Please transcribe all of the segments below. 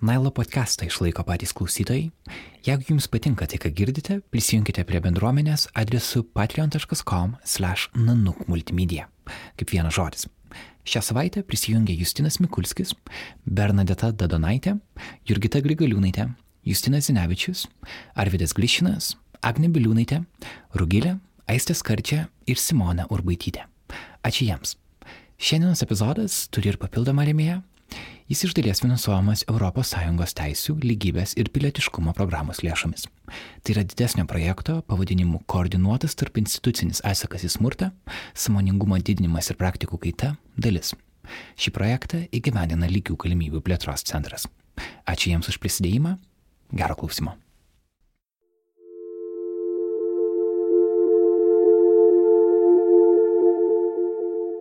Nailo podcastą išlaiko patys klausytojai. Jeigu jums patinka tai, ką girdite, prisijunkite prie bendruomenės adresu patreon.com/nanukmultimedia. Kaip vienas žodis. Šią savaitę prisijungė Justinas Mikulskis, Bernadeta Dadonaitė, Jurgita Grigaliūnaitė, Justinas Zinevičius, Arvidas Glišinas, Agne Biliūnaitė, Rugilė, Aistė Skarčia ir Simona Urbaitytė. Ačiū jiems. Šiandienos epizodas turi ir papildomą remėją Jis iš dalies finansuojamas ES teisų, lygybės ir pilietiškumo programos lėšomis. Tai yra didesnio projekto pavadinimu Koordinuotas tarp institucinis atsakas į smurtą, samoningumo didinimas ir praktikų kaita dalis. Šį projektą įgyvendina lygių galimybių plėtros centras. Ačiū jiems už prisidėjimą. Gero klausimo.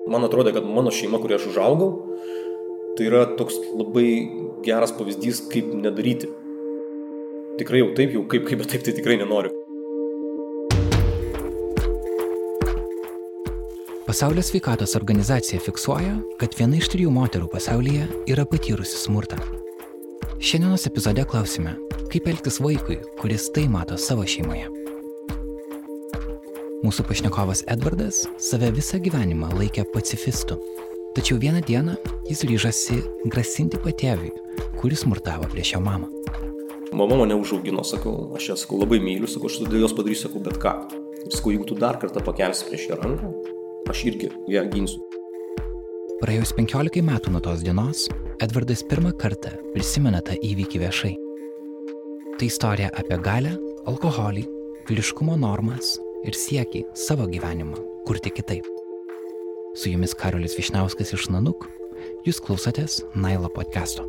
Man atrodo, kad mano šeima, kurioje aš užaugau, tai yra toks labai geras pavyzdys, kaip nedaryti. Tikrai jau taip, jau kaip, kaip, bet taip tai tikrai nenoriu. Pasaulio sveikatos organizacija fiksuoja, kad viena iš trijų moterų pasaulyje yra patyrusi smurtą. Šiandienos epizode klausime, kaip elgtis vaikui, kuris tai mato savo šeimoje. Mūsų pašnekovas Edvardas save visą gyvenimą laikė pacifistu Tačiau vieną dieną jis ryžasi grasinti patėviui, kuris smurtavo prieš jo mamą. Mama mane užaugino, sakau, aš ją sakau labai myliu, sakau, aš dėl jos padarysiu, sakau, bet ką. Ir sakau, jeigu tu dar kartą pakelsi prieš ją ranką, aš irgi ją ginsiu. Praėjus 15 metų nuo tos dienos, Edvardas pirmą kartą prisimena tą įvykį viešai. Tai istorija apie galę, alkoholį, vyriškumo normas ir siekį savo gyvenimą kurti kitaip. Su jumis Karolis Višnauskas iš Nanuk. Jūs klausotės Nailo podcast'o.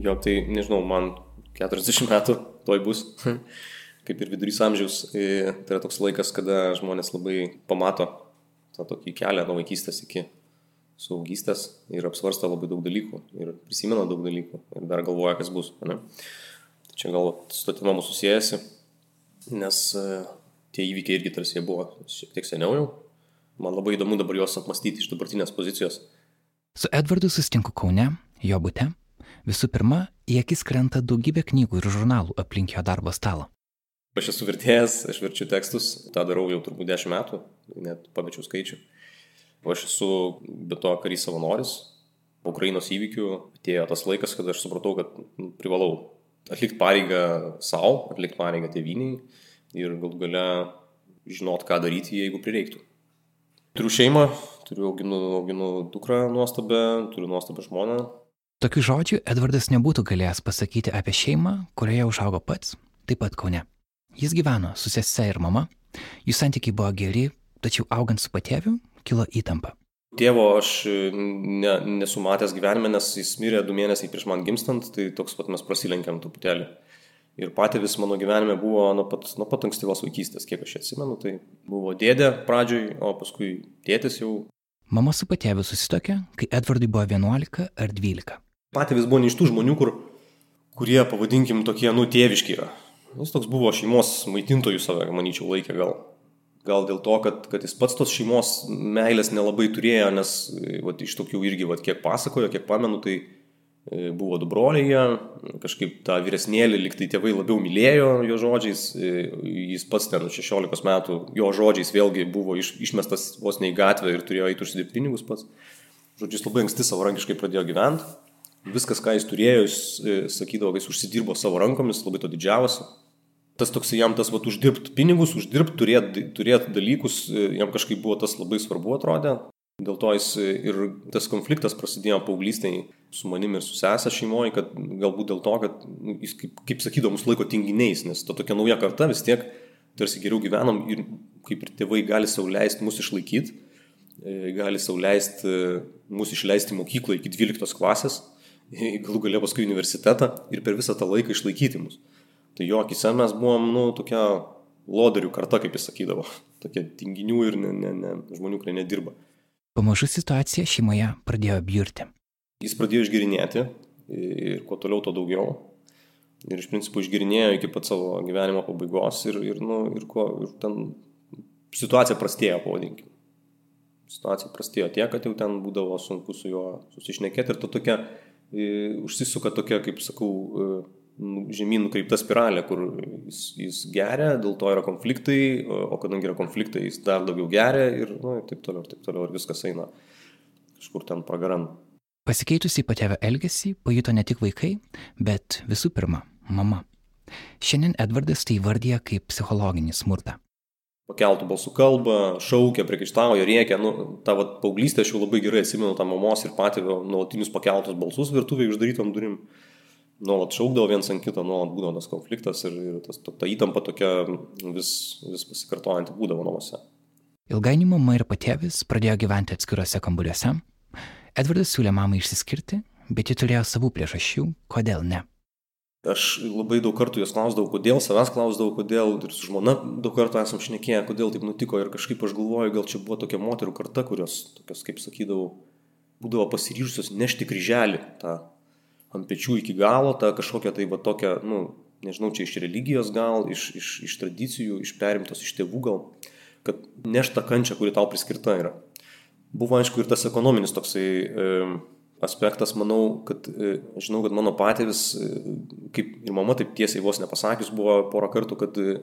Jo, tai nežinau, man 40 metų toj bus, kaip ir vidurys amžiaus. Tai yra toks laikas, kada žmonės labai pamato tą tokį kelią nuo vaikystės iki suaugystės ir apsvarsto labai daug dalykų ir prisimena daug dalykų ir dar galvoja, kas bus. Ne? Tai čia gal su to tema mūsų siejasi, nes e, tie įvykiai irgi tarsi jie buvo šiek tiek seniau jau. Man labai įdomu dabar juos apmastyti iš dabartinės pozicijos. Su Edvardu susitinku Kaune, jo būte. Visų pirma, į akis krenta daugybė knygų ir žurnalų aplink jo darbo stalą. Aš esu vertėjas, aš verčiu tekstus, tą darau jau turbūt 10 metų, net pamečiau skaičių. Aš esu be to karys savanoris. Ukrainos įvykių atėjo tas laikas, kada aš supratau, kad nu, privalau atlikti pareigą savo, atlikti pareigą tėviniai ir gal gale žinot, ką daryti, jeigu prireiktų. Turiu šeimą, turiu auginu, auginu dukrą nuostabę, turiu nuostabę žmoną. Tokių žodžių Edvardas nebūtų galėjęs pasakyti apie šeimą, kurioje užaugo pats, taip pat Kaune. Jis gyveno su sese ir mama, jų santykiai buvo geri, tačiau augant su patėviu, kilo įtampa. Tėvo aš e, ne, nesu matęs gyvenime, nes jis mirė du mėnesiai prieš man gimstant, tai toks pat mes prasilenkėm truputėlį. Ir patėvis mano gyvenime buvo nuo pat, nuo pat ankstyvos vaikystės, kiek aš atsimenu, tai buvo dėdė pradžioj, o paskui tėtis jau. Mama su patėviu susitokė, kai Edvardui buvo 11 ar 12. Patėvis buvo ne iš tų žmonių, kur, kurie, pavadinkim, tokie, nu, tėviški yra. Jis toks buvo šeimos maitintojų save, manyčiau, laikė gal. Gal dėl to, kad, kad jis pats tos šeimos meilės nelabai turėjo, nes vat, iš tokių irgi, vat, kiek pasakojo, kiek pamenu, tai e, buvo du broliai, kažkaip tą vyresnėlį liktai tėvai labiau mylėjo jo žodžiais, e, jis pats ten 16 metų, jo žodžiais vėlgi buvo iš, išmestas vos ne į gatvę ir turėjo eiti užsidirbti pinigus pats. Žodžiu, jis labai anksti savarankiškai pradėjo gyventi. Viskas, ką jis turėjo, jis e, sakydavo, kad jis užsidirbo savo rankomis, labai to didžiavosi tas toks jam tas, va, uždirbti pinigus, uždirbti, turėti turėt dalykus, e, jam kažkaip buvo tas labai svarbu atrodė. Dėl to jis e, ir tas konfliktas prasidėjo paauglystėje su manimi ir su sesė šeimoje, kad galbūt dėl to, kad nu, jis, kaip, kaip sakydavo, mus laiko tinginiais, nes ta tokia nauja karta vis tiek tarsi geriau gyvenam ir kaip ir tėvai gali sauliaisti mus išlaikyti, e, gali sauliaisti mus išleisti mokyklą iki 12 klasės, galų galia paskui universitetą ir per visą tą laiką išlaikyti mus. Tai jo akise mes buvom, nu, tokia loderių karta, kaip jis sakydavo. Tokie tinginių ir ne, ne, ne, žmonių, kurie nedirba. Pamažu situacija šeimoje pradėjo biurti. Jis pradėjo išgirinėti ir kuo toliau, to daugiau. ir iš principo išgirinėjo iki pat savo gyvenimo pabaigos ir, ir, nu, ir, ko, ir ten situacija prastėjo, pavadinkim. Situacija prastėjo tiek, kad jau ten būdavo sunku su juo susišnekėti ir to tokia, e, užsisuka tokia, kaip sakau, e, žemyn nukreipta spiralė, kur jis, jis geria, dėl to yra konfliktai, o kadangi yra konfliktai, jis dar daugiau geria ir, nu, ir taip toliau, ir taip toliau, ir viskas eina kažkur ten pragaran. Pasikeitusi patėvę elgesį pajuto ne tik vaikai, bet visų pirma, mama. Šiandien Edvardas tai vardyja kaip psichologinį smurtą. Pakeltų balsų kalbą, šaukia, priekaištauja, rėkia. Nu, tą vat, paauglystę aš jau labai gerai atsimenu tą mamos ir patėvio nuolatinius pakeltus balsus virtuvėje uždarytom durim. Nuolat šaukdavo viens ant kito, nuolat būdavo tas konfliktas ir, ir tas, ta, ta įtampa tokia vis, vis pasikartojanti būdavo namuose. Ilgainiui mama ir patėvis pradėjo gyventi atskiruose kambariuose. Edvardas siūlė mamai išsiskirti, bet ji turėjo savų priežasčių, kodėl ne. Aš labai daug kartų jos klausdavau, kodėl, savęs klausdavau, kodėl, ir su žmona daug kartų esam šnekėję, kodėl taip nutiko ir kažkaip aš galvoju, gal čia buvo tokia moterų karta, kurios, tokios, kaip sakydavau, būdavo pasiryžusios nešti kryželį tą ant pečių iki galo, tą kažkokią tai va tokią, nu, nežinau, čia iš religijos gal, iš, iš, iš tradicijų, iš perimtos iš tėvų gal, kad nešta kančia, kuri tau priskirta yra. Buvo aišku ir tas ekonominis toksai... E, aspektas, manau, kad e, žinau, kad mano patėvis, e, kaip ir mama taip tiesiai vos nepasakius, buvo porą kartų, kad, e,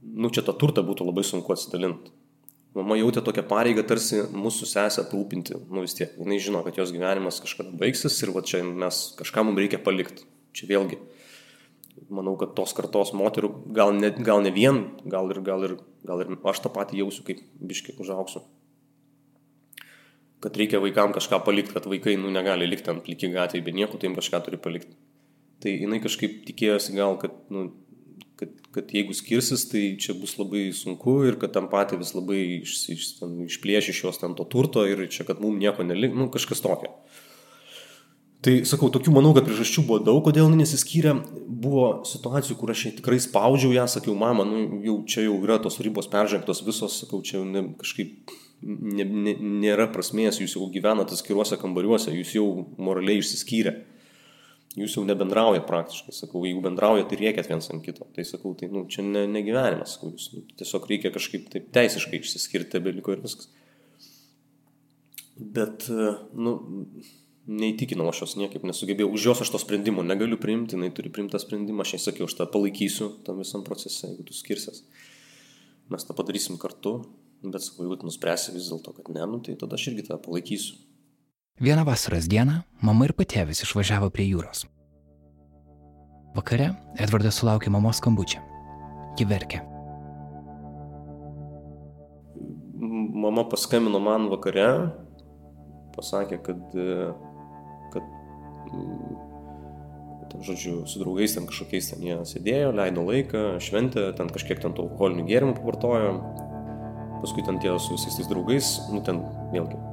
nu, čia tą turtą būtų labai sunku atsidalinti. Mama jautė tokią pareigą tarsi mūsų sesę aprūpinti, nu vis tiek, jinai žino, kad jos gyvenimas kažkada baigsis ir va čia mes kažką mums reikia palikti. Čia vėlgi, manau, kad tos kartos moterų, gal ne, gal ne vien, gal ir, gal, ir, gal ir aš tą patį jausiu, kaip biški užauksiu kad reikia vaikam kažką palikti, kad vaikai nu, negali likti ant pliki gatvėje, bet nieko, tai jiems kažką turi palikti. Tai jinai kažkaip tikėjosi gal, kad, nu, kad, jeigu skirsis, tai čia bus labai sunku ir kad tam patį vis labai iš, iš, ten, išplėš iš jos ten to turto ir čia, kad mums nieko nelik, nu kažkas tokio. Tai sakau, tokių manau, kad priežasčių buvo daug, kodėl nesiskyrė. Buvo situacijų, kur aš tikrai spaudžiau ją, sakiau, mama, nu, jau čia jau yra tos ribos peržengtos visos, sakau, čia ne, kažkaip ne, ne, nėra prasmės, jūs jau gyvenate atskiruose kambariuose, jūs jau moraliai išsiskyrę. Jūs jau nebendraujat praktiškai, sakau, jeigu bendraujat, tai riekėt viens ant kito. Tai sakau, tai nu, čia ne, ne gyvenimas, sakau, jūs nu, tiesiog reikia kažkaip taip teisiškai išsiskirti beliko ir viskas. Bet, nu, neįtikinau aš jos niekaip nesugebėjau, už jos aš to sprendimo negaliu priimti, jinai turi priimti tą sprendimą, aš jai sakiau, aš tą palaikysiu tam visam procese, jeigu tu skirsies. Mes tą padarysim kartu, Bet sakau, jeigu tu nuspręsi vis dėlto, kad ne, nu, tai tada aš irgi tą palaikysiu. Vieną vasaros dieną mama ir patėvis išvažiavo prie jūros. Vakare Edvardas sulaukė mamos skambučio. Ji verkė. Mama paskambino man vakare, pasakė, kad, kad ten, žodžiu, su draugais ten kažkokiais ten jie sėdėjo, leido laiką, šventė, ten kažkiek ten tų alkoholinių gėrimų pavartojo, paskui ten tie su visais tais draugais, nu ten vėlgi,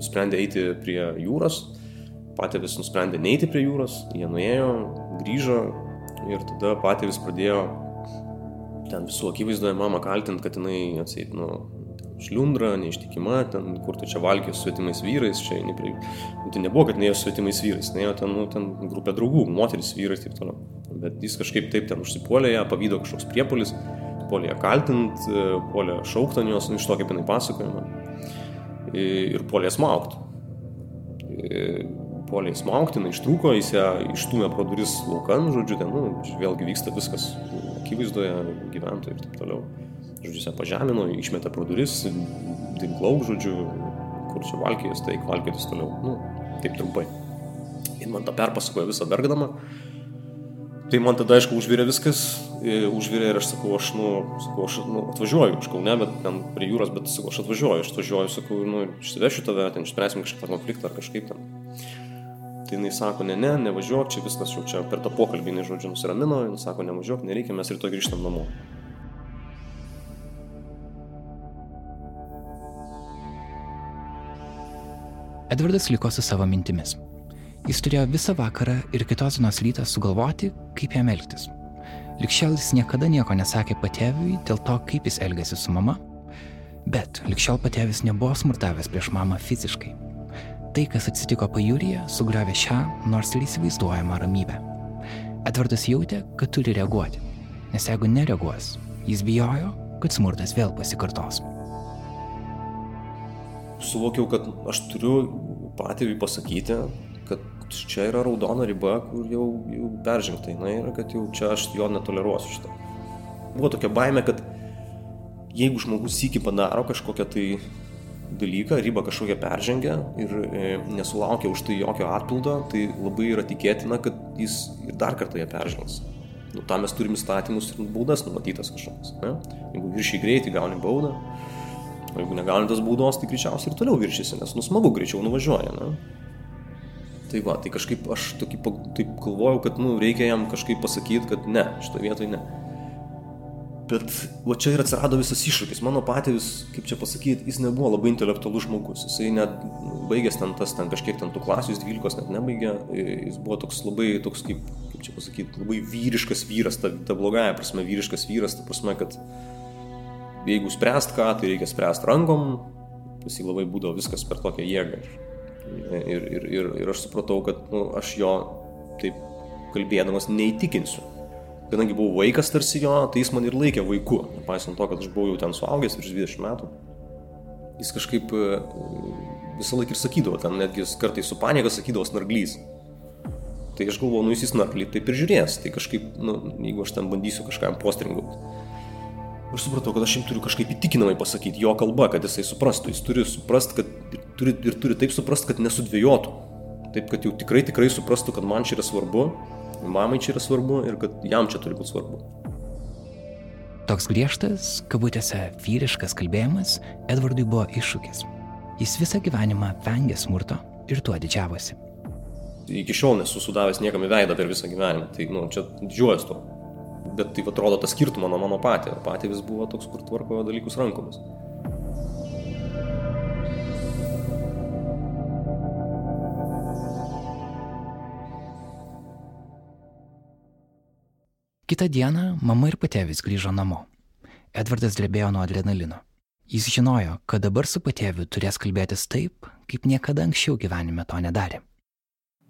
nusprendė eiti prie jūros, patėvis nusprendė neiti prie jūros, jie nuėjo, grįžo ir tada patėvis pradėjo ten visų akivaizdoje mamą kaltinti, kad jinai atseit, nu, šliundra, neištikima, ten kur tu čia valgiai su svetimais vyrais, čia eini prie... Nu, tai nebuvo, kad neėjo su svetimais vyrais, neėjo ten, nu, ten grupė draugų, moteris, vyrai ir taip toliau. Bet jis kažkaip taip ten užsipuolė ją, pavydo kažkoks priepolis puolė ją kaltint, puolė šaukti ant jos, nu, iš to kaip jinai pasakoja man. Ir puolė smaukti. Puolė smaukti, jinai ištrūko, jis ją išstumė pro duris laukan, žodžiu, ten, nu, vėlgi vyksta viskas akivaizdoje, gyventojai ir taip toliau. Žodžiu, ją pažemino, išmetė pro duris, dinklauk, žodžiu, kur čia valkėjus, tai valkėtis toliau. Nu, taip trumpai. Ir man tą perpasakojo visą bergdamą. Tai man tada, aišku, užvirė viskas, e, užvirė ir aš sakau, aš, nu, sakau, aš nu, atvažiuoju, aš kaune, bet ten prie jūros, bet sakau, aš atvažiuoju, aš atvažiuoju, sakau, nu, išsivešiu tave, ten išspręsim kažkokį konfliktą ar kažkaip ten. Tai jinai sako, ne, ne, nevažiuok, čia viskas jau čia per tą pokalbį, jinai žodžiu nusiramino, jinai sako, nevažiuok, nereikia, mes rytoj grįžtam namo. Edvardas liko su savo mintimis. Jis turėjo visą vakarą ir kitos dienos rytą sugalvoti, kaip jam elgtis. Likščiau jis niekada nieko nesakė patėviui dėl to, kaip jis elgėsi su mama, bet likščiau patėvis nebuvo smurtavęs prieš mamą fiziškai. Tai, kas atsitiko pajūryje, sugriovė šią, nors ir įsivaizduojamą ramybę. Edvardas jautė, kad turi reaguoti, nes jeigu nereaguos, jis bijojo, kad smurtas vėl pasikartos. Suvokiau, kad aš turiu patėviui pasakyti, čia yra raudona riba, kur jau, jau peržengta, na ir kad jau čia aš jo netoleruosiu šitą. Buvo tokia baime, kad jeigu žmogus sįki padaro kažkokią tai dalyką, ribą kažkokią peržengia ir e, nesulaukia už tai jokio atpildo, tai labai yra tikėtina, kad jis ir dar kartą ją peržengs. Nu, tam mes turime įstatymus ir baudas numatytas kažkokias. Ne? Jeigu viršiai greitį, gauni baudą, o jeigu negauni tos baudos, tai greičiausiai ir toliau viršysi, nes nusmagu greičiau nuvažiuoja. Ne? Tai va, tai kažkaip aš tokį, taip galvojau, kad nu, reikia jam kažkaip pasakyti, kad ne, šitoje vietoje ne. Bet va čia ir atsirado visas iššūkis. Mano patėvis, kaip čia pasakyti, jis nebuvo labai intelektualus žmogus. Jisai net baigęs ten tas, ten kažkiek ten tų klasių, jis 12 net nebaigė. Jis buvo toks labai, toks kaip, kaip čia pasakyti, labai vyriškas vyras, ta, ta blogąją prasme, vyriškas vyras, ta prasme, kad jeigu spręst ką, tai reikia spręst rankom. Jį labai būdavo viskas per tokią jėgą. Ir, ir, ir, ir aš supratau, kad nu, aš jo taip kalbėdamas neįtikinsiu kadangi buvau vaikas tarsi jo, tai jis man ir laikė vaiku, nepaisant to, kad aš buvau jau ten suaugęs virš 20 metų. Jis kažkaip e, visą laiką ir sakydavo, ten netgi kartais su panieka sakydavo snarglys. Tai aš galvoju, nu jis į snarglį taip ir žiūrės, tai kažkaip, nu, jeigu aš ten bandysiu kažkam postringauti. Aš supratau, kad aš jam turiu kažkaip įtikinamai pasakyti jo kalba, kad jisai suprastų. Jis turi suprasti, kad ir turi, ir turi taip suprasti, kad nesudvėjotų. Taip, kad jau tikrai, tikrai suprastų, kad man čia yra svarbu mamai čia yra svarbu ir kad jam čia turi būti svarbu. Toks griežtas, kabutėse vyriškas kalbėjimas Edvardui buvo iššūkis. Jis visą gyvenimą vengė smurto ir tuo didžiavosi. Iki šiol nesu sudavęs niekam į veidą per visą gyvenimą, tai nu, čia didžiuojas tuo. Bet tai atrodo tas skirtumą nuo mano patį. Patį vis buvo toks, kur tvarko dalykus rankomis. Kita diena mama ir patėvis grįžo namo. Edvardas drebėjo nuo adrenalino. Jis žinojo, kad dabar su patėviu turės kalbėtis taip, kaip niekada anksčiau gyvenime to nedarė.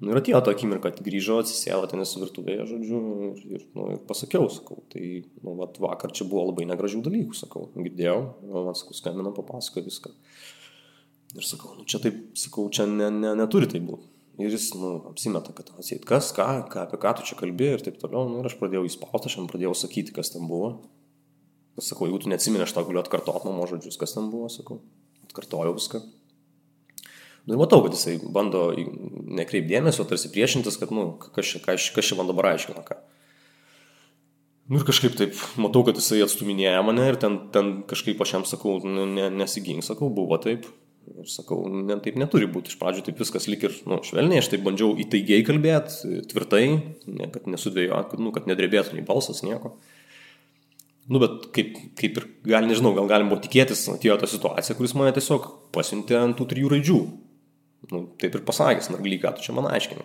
Nu, ir atėjo ta akimirka, kad grįžo, atsisėjo ten esu virtuvėje, žodžiu, ir, ir, nu, ir pasakiau, sakau, tai, nu, vat, vakar čia buvo labai negražių dalykų, sakau, girdėjau, nu, man, sakau, skambino, papasakojo viską. Ir sakau, nu, čia taip, sakau, čia ne, ne, neturi tai būti. Ir jis, nu, apsimeta, kad atseit, kas, ką, ką, apie ką tu čia kalbėjai ir taip toliau. Nu, ir aš pradėjau įspausti, aš jam pradėjau sakyti, kas ten buvo. Sakau, jeigu tu neatsimeni, aš tau galiu atkartoti mano žodžius, kas ten buvo, sakau. Atkartojau viską. Nu matau, kad jisai bando nekreipdėmėsio, tarsi priešintis, kad, nu, kas čia, kas, kas čia man dabar aiškina ką. Nu ir kažkaip taip, matau, kad jisai atstuminėja mane ir ten, ten kažkaip aš jam sakau, nu, ne, nesigink, sakau, buvo taip. Ir sakau, ne, taip neturi būti. Iš pradžių taip viskas lik ir nu, švelniai, aš taip bandžiau įtaigiai kalbėti, tvirtai, ne, kad nesudvėjo, kad, nu, kad nedrebėtų nei balsas, nieko. Nu, bet kaip, kaip ir, gal nežinau, gal galim buvo tikėtis, atėjo ta situacija, kuris mane tiesiog pasiuntė ant tų trijų raidžių. Nu, taip ir pasakęs, nargly, ką tu čia man aiškini.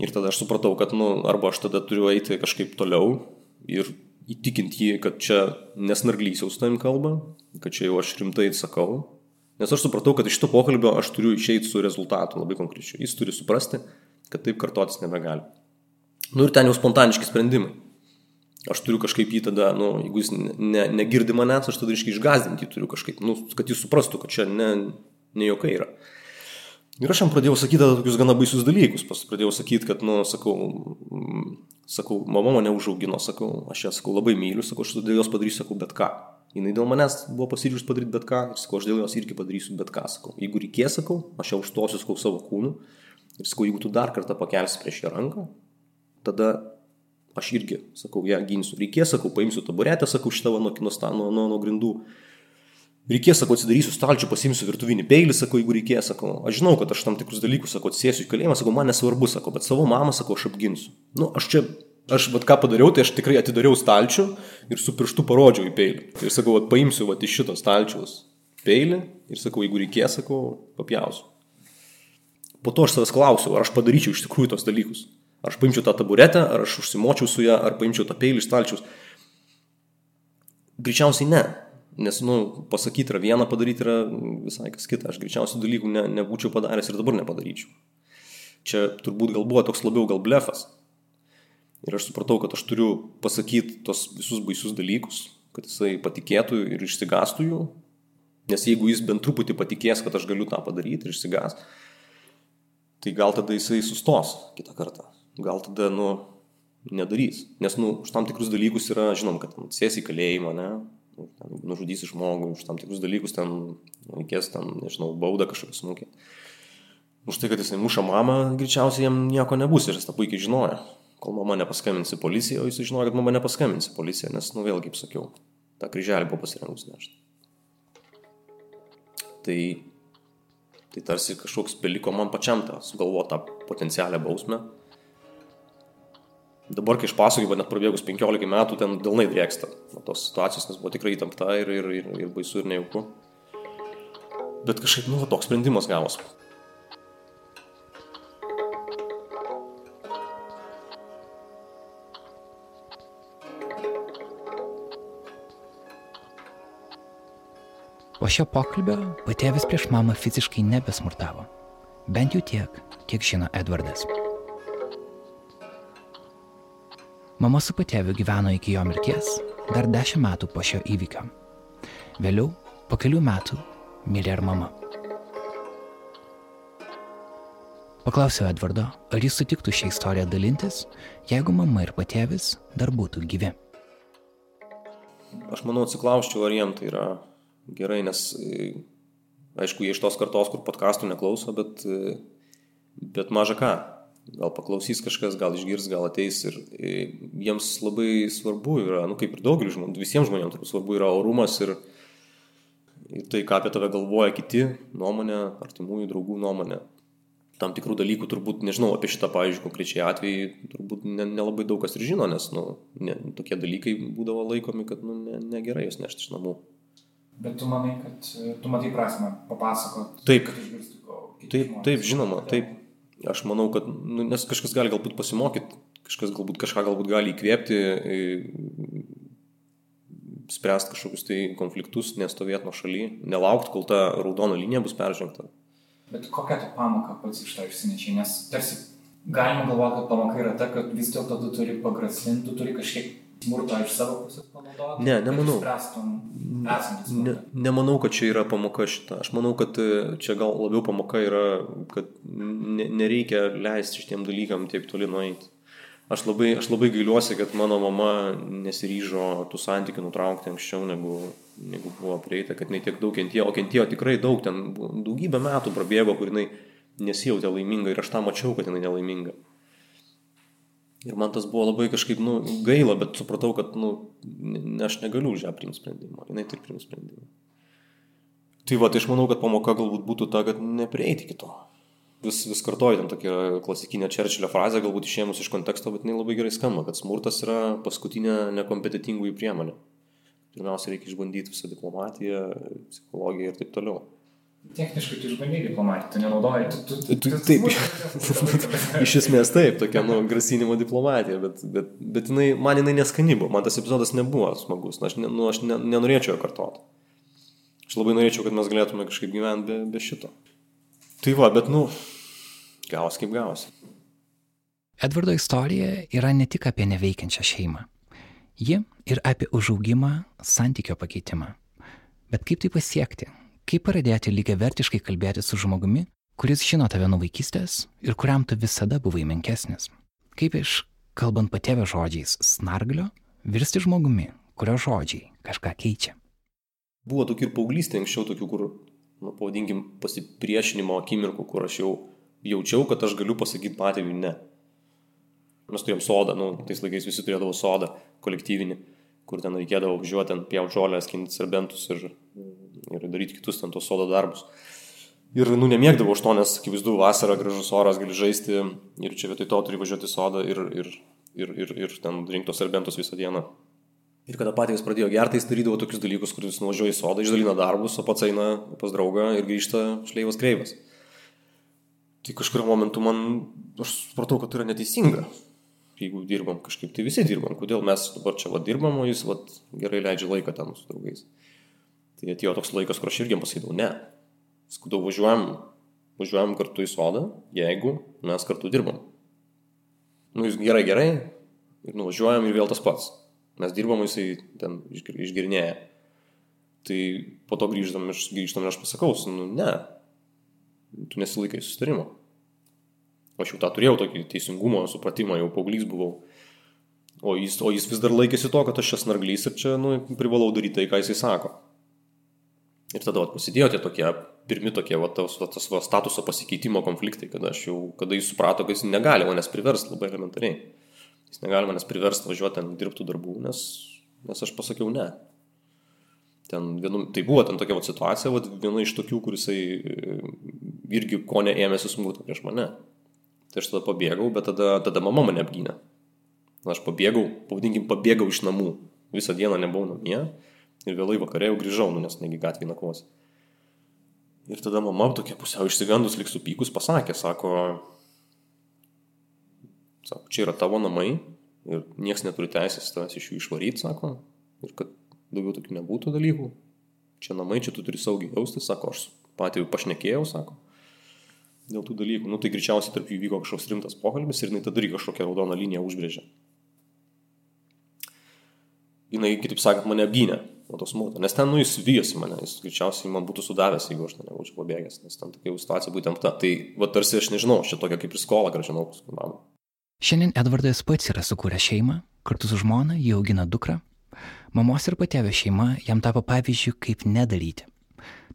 Ir tada aš supratau, kad, nu, arba aš tada turiu eiti kažkaip toliau ir įtikinti jį, kad čia nesnarglys jau su tavim kalba, kad čia jau aš rimtai sakau, Nes aš supratau, kad iš šito pokalbio aš turiu išeiti su rezultatu labai konkrečiu. Jis turi suprasti, kad taip kartotis nebegali. Nu ir ten jau spontaniški sprendimai. Aš turiu kažkaip jį tada, nu, jeigu jis ne, negirdi manęs, aš tada reiškia išgazdinti jį turiu kažkaip, nu, kad jis suprastų, kad čia ne, ne jokai yra. Ir aš jam pradėjau sakyti tokius gana baisius dalykus. Pas pradėjau sakyti, kad, nu, sakau, sakau, mama mane užaugino, sakau, aš ją, sakau, labai myliu, sakau, aš dėl jos padarysiu, sakau, bet ką. Jis dėl manęs buvo pasiryžus padaryti bet ką ir sakau, aš dėl jos irgi padarysiu bet ką, sakau. Jeigu reikės, sakau, aš ją užtosiu, sakau, savo kūnu ir sakau, jeigu tu dar kartą pakelsi prieš ją ranką, tada aš irgi, sakau, ją ginsiu. Reikės, sakau, paimsiu taburetę, sakau, šitą nuo, nuo, nuo, nuo, nuo grindų. Reikės, sakau, atsidarysiu stalčių, pasimsiu virtuvinį peilį, sakau, jeigu reikės, sakau, aš žinau, kad aš tam tikrus dalykus, sakau, atsėsiu į kalėjimą, sakau, man nesvarbu, sakau, bet savo mamą, sakau, aš apginsiu. Nu, aš čia Aš vat ką padariau, tai aš tikrai atidariau stalčių ir su pirštu parodžiau į peilį. Ir sakau, vat paimsiu vat iš šito stalčiaus peilį ir sakau, jeigu reikės, sakau, papjausiu. Po to aš savęs klausiau, ar aš padaryčiau iš tikrųjų tos dalykus. Ar aš paimčiau tą taburetę, ar aš užsimočiau su ją, ar paimčiau tą peilį iš stalčiaus. Greičiausiai ne. Nes, nu, pasakyti yra viena, padaryti yra visai kas kita. Aš greičiausiai dalykų ne, nebūčiau padaręs ir dabar nepadaryčiau. Čia turbūt gal buvo toks labiau gal blefas Ir aš supratau, kad aš turiu pasakyti tos visus baisius dalykus, kad jisai patikėtų ir išsigastų jų. Nes jeigu jis bent truputį patikės, kad aš galiu tą padaryti ir išsigas, tai gal tada jisai sustos kitą kartą. Gal tada, nu, nedarys. Nes, nu, už tam tikrus dalykus yra, žinom, kad sės į kalėjimą, ne, nužudysi žmogų, už tam tikrus dalykus ten reikės, ten, nežinau, baudą kažkokią smūkį. Už tai, kad jisai muša mamą, greičiausiai jam nieko nebus ir jis tą puikiai žinojo kol mama nepaskambins į policiją, o jis žinojo, kad mama nepaskambins į policiją, nes, nu vėl, kaip sakiau, tą kryželį buvo pasirengus nešti. Tai, tai tarsi kažkoks beliko man pačiam tą sugalvotą potencialią bausmę. Dabar, kai iš pasakoju, net prabėgus 15 metų, ten dėlnai drėksta nuo tos situacijos, nes buvo tikrai įtempta ir, ir, ir, ir baisu ir nejauku. Bet kažkaip, nu, toks sprendimas gavosi. Po šio pokalbio patėvis prieš mamą fiziškai nebesmurtavo. Bent jau tiek, kiek žino Edvardas. Mama su patėviu gyveno iki jo mirties dar dešimt metų po šio įvykio. Vėliau, po kelių metų, mirė ir mama. Paklausiau Edvardo, ar jis sutiktų šią istoriją dalintis, jeigu mama ir patėvis dar būtų gyvi. Aš manau, atsiklausčiau, ar jiem tai yra gerai, nes e, aišku, jie iš tos kartos, kur podkastų neklauso, bet, e, bet maža ką. Gal paklausys kažkas, gal išgirs, gal ateis ir jiems labai svarbu yra, nu kaip ir daugeliu žmonių, visiems žmonėms turbūt svarbu yra orumas ir, ir tai, ką apie tave galvoja kiti, nuomonė, artimųjų draugų nuomonė. Tam tikrų dalykų turbūt, nežinau, apie šitą, pavyzdžiui, konkrečiai atvejį, turbūt nelabai ne, ne daug kas ir žino, nes, nu, ne, tokie dalykai būdavo laikomi, kad, nu, negerai ne juos nešti iš namų. Bet tu manai, kad tu matai prasme papasakot. Taip. Taip, taip, žinoma, taip. Aš manau, kad, nu, nes kažkas gali galbūt pasimokyti, kažkas galbūt kažką galbūt gali įkvėpti, spręsti kažkokius tai konfliktus, nestovėti nuo šaly, nelaukti, kol ta raudona linija bus peržengta. Bet kokią tu pamoką pats iš to išsinešiai, nes tarsi galima galvoti, kad pamoka yra ta, kad vis dėlto tu turi pagrasinti, tu turi kažkiek smurto iš savo pusės panaudoti? Ne, nemanau. Ne, nemanau, kad čia yra pamoka šita. Aš manau, kad e, čia gal labiau pamoka yra, kad ne, nereikia leisti šitiem dalykam tiek toli nueiti. Aš labai, aš labai gailiuosi, kad mano mama nesiryžo tų santykių nutraukti anksčiau, negu, negu buvo prieita, kad jinai tiek daug kentėjo, o kentėjo tikrai daug, ten daugybę metų prabėgo, kur jinai nesijautė laiminga ir aš tą mačiau, kad jinai nelaiminga. Ir man tas buvo labai kažkaip, nu, gaila, bet supratau, kad, nu, ne, aš negaliu už ją priimti sprendimą, jinai tik priims sprendimą. Tai va, tai aš manau, kad pamoka galbūt būtų ta, kad neprieiti iki to. Vis, vis kartoju, ten tokia klasikinė Čerčilio frazė, galbūt išėmus iš konteksto, bet jinai labai gerai skamba, kad smurtas yra paskutinė nekompetitingųjų priemonė. Pirmiausia, reikia išbandyti visą diplomatiją, psichologiją ir taip toliau. Techniškai tu išbandai diplomatiją, tu nenaudoji. Tu, tu, tu, taip, iš esmės taip, tokia nu, grasinimo diplomatija, bet, bet, bet jinai, man jinai neskani buvo, man tas epizodas nebuvo smagus, nu, aš, ne, nu, aš ne, nenorėčiau jo kartoti. Aš labai norėčiau, kad mes galėtume kažkaip gyventi be, be šito. Tai va, bet nu, gavos kaip gavos. Edvardo istorija yra ne tik apie neveikiančią šeimą. Ji ir apie užaugimą, santykio pakeitimą. Bet kaip tai pasiekti? Kaip pradėti lygiai vertiškai kalbėti su žmogumi, kuris žino tave nuo vaikystės ir kuriam tu visada buvai menkesnis? Kaip iš, kalbant patėvio žodžiais, snarglio, virsti žmogumi, kurio žodžiai kažką keičia? Buvo tokių ir paauglystė anksčiau, tokių, kur, nu, pavadinkim, pasipriešinimo akimirkų, kur aš jau jaučiau, kad aš galiu pasakyti patėviui ne. Mes turėjom sodą, nu, tais laikais visi turėdavo sodą kolektyvinį, kur ten reikėdavo važiuoti, ten pjauti žolę, skinti serbentus ir ir daryti kitus ten tos sodo darbus. Ir, nu, nemėgdavau už to, nes, akivaizdu, vasara, gražus oras, gali žaisti ir čia vietoj to turi važiuoti į sodą ir, ir, ir, ir, ir ten rinktos serbentus visą dieną. Ir kada patys pradėjo gerti, jis darydavo tokius dalykus, kuris nuvažiuoja į sodą, išdalina darbus, o pats eina pas draugą ir grįžta šleivas kreivas. Tai kažkurio momentu man, aš supratau, kad tai yra neteisinga. Jeigu dirbam kažkaip, tai visi dirbam. Kodėl mes dabar čia va dirbam, o jis va gerai leidžia laiką ten su draugais. Tai atėjo toks laikas, kur aš irgi pasakydavau, ne. Skudau, važiuojam, važiuojam kartu į sodą, jeigu mes kartu dirbam. Nu, jūs gerai, gerai, Ir nuvažiuojam ir vėl tas pats. Mes dirbam, jisai ten išgirinėja. Tai po to grįžtam, grįžtam ir aš pasakau, nu ne, tu nesilaikai sustarimo. Aš jau tą turėjau tokį teisingumo supratimą, jau paauglys buvau. O jis, o jis vis dar laikėsi to, kad aš čia snarglys ir čia nu, privalau daryti tai, ką jisai sako. Ir tada vat, pasidėjo tie tokie, pirmi tokie, vat, tas, vat, tas va, statuso pasikeitimo konfliktai, kada, jau, kada jis suprato, kad jis negali manęs priversti labai elementariai. Jis negali manęs priversti važiuoti ten dirbtų darbų, nes, nes aš pasakiau ne. Ten vienu, tai buvo ten tokia vat, situacija, vat, viena iš tokių, kur jisai e, irgi ko neėmėsi smurto prieš mane. Tai aš tada pabėgau, bet tada, tada mama mane apgynė. Aš pabėgau, pavadinkim, pabėgau iš namų. Visą dieną nebuvau namie ir vėlai vakarė jau grįžau, nu, nes negi gatvė nakvos. Ir tada mama tokia pusiau išsigandus, lik supykus, pasakė, sako, sako, čia yra tavo namai ir niekas neturi teisės tavęs iš jų išvaryti, sako, ir kad daugiau tokių nebūtų dalykų. Čia namai, čia tu turi saugiai jaustis, sako, aš patį pašnekėjau, sako, dėl tų dalykų. Nu, tai greičiausiai tarp jų vyko kažkoks rimtas pokalbis ir jinai tada irgi kažkokią raudoną liniją užbrėžė jinai, kitaip sakant, mane apgynė nuo to smurto. Nes ten, nu, jis vyjosi mane, jis greičiausiai man būtų sudavęs, jeigu aš ten nebūčiau pabėgęs, nes ten tokia situacija būtent ta. Tai, va, tarsi aš nežinau, aš čia tokia kaip ir skola gražinau paskui mamą. Šiandien Edvardas pats yra sukūręs šeimą, kartu su žmona jie augina dukrą. Mamos ir patėvio šeima jam tapo pavyzdžių, kaip nedaryti.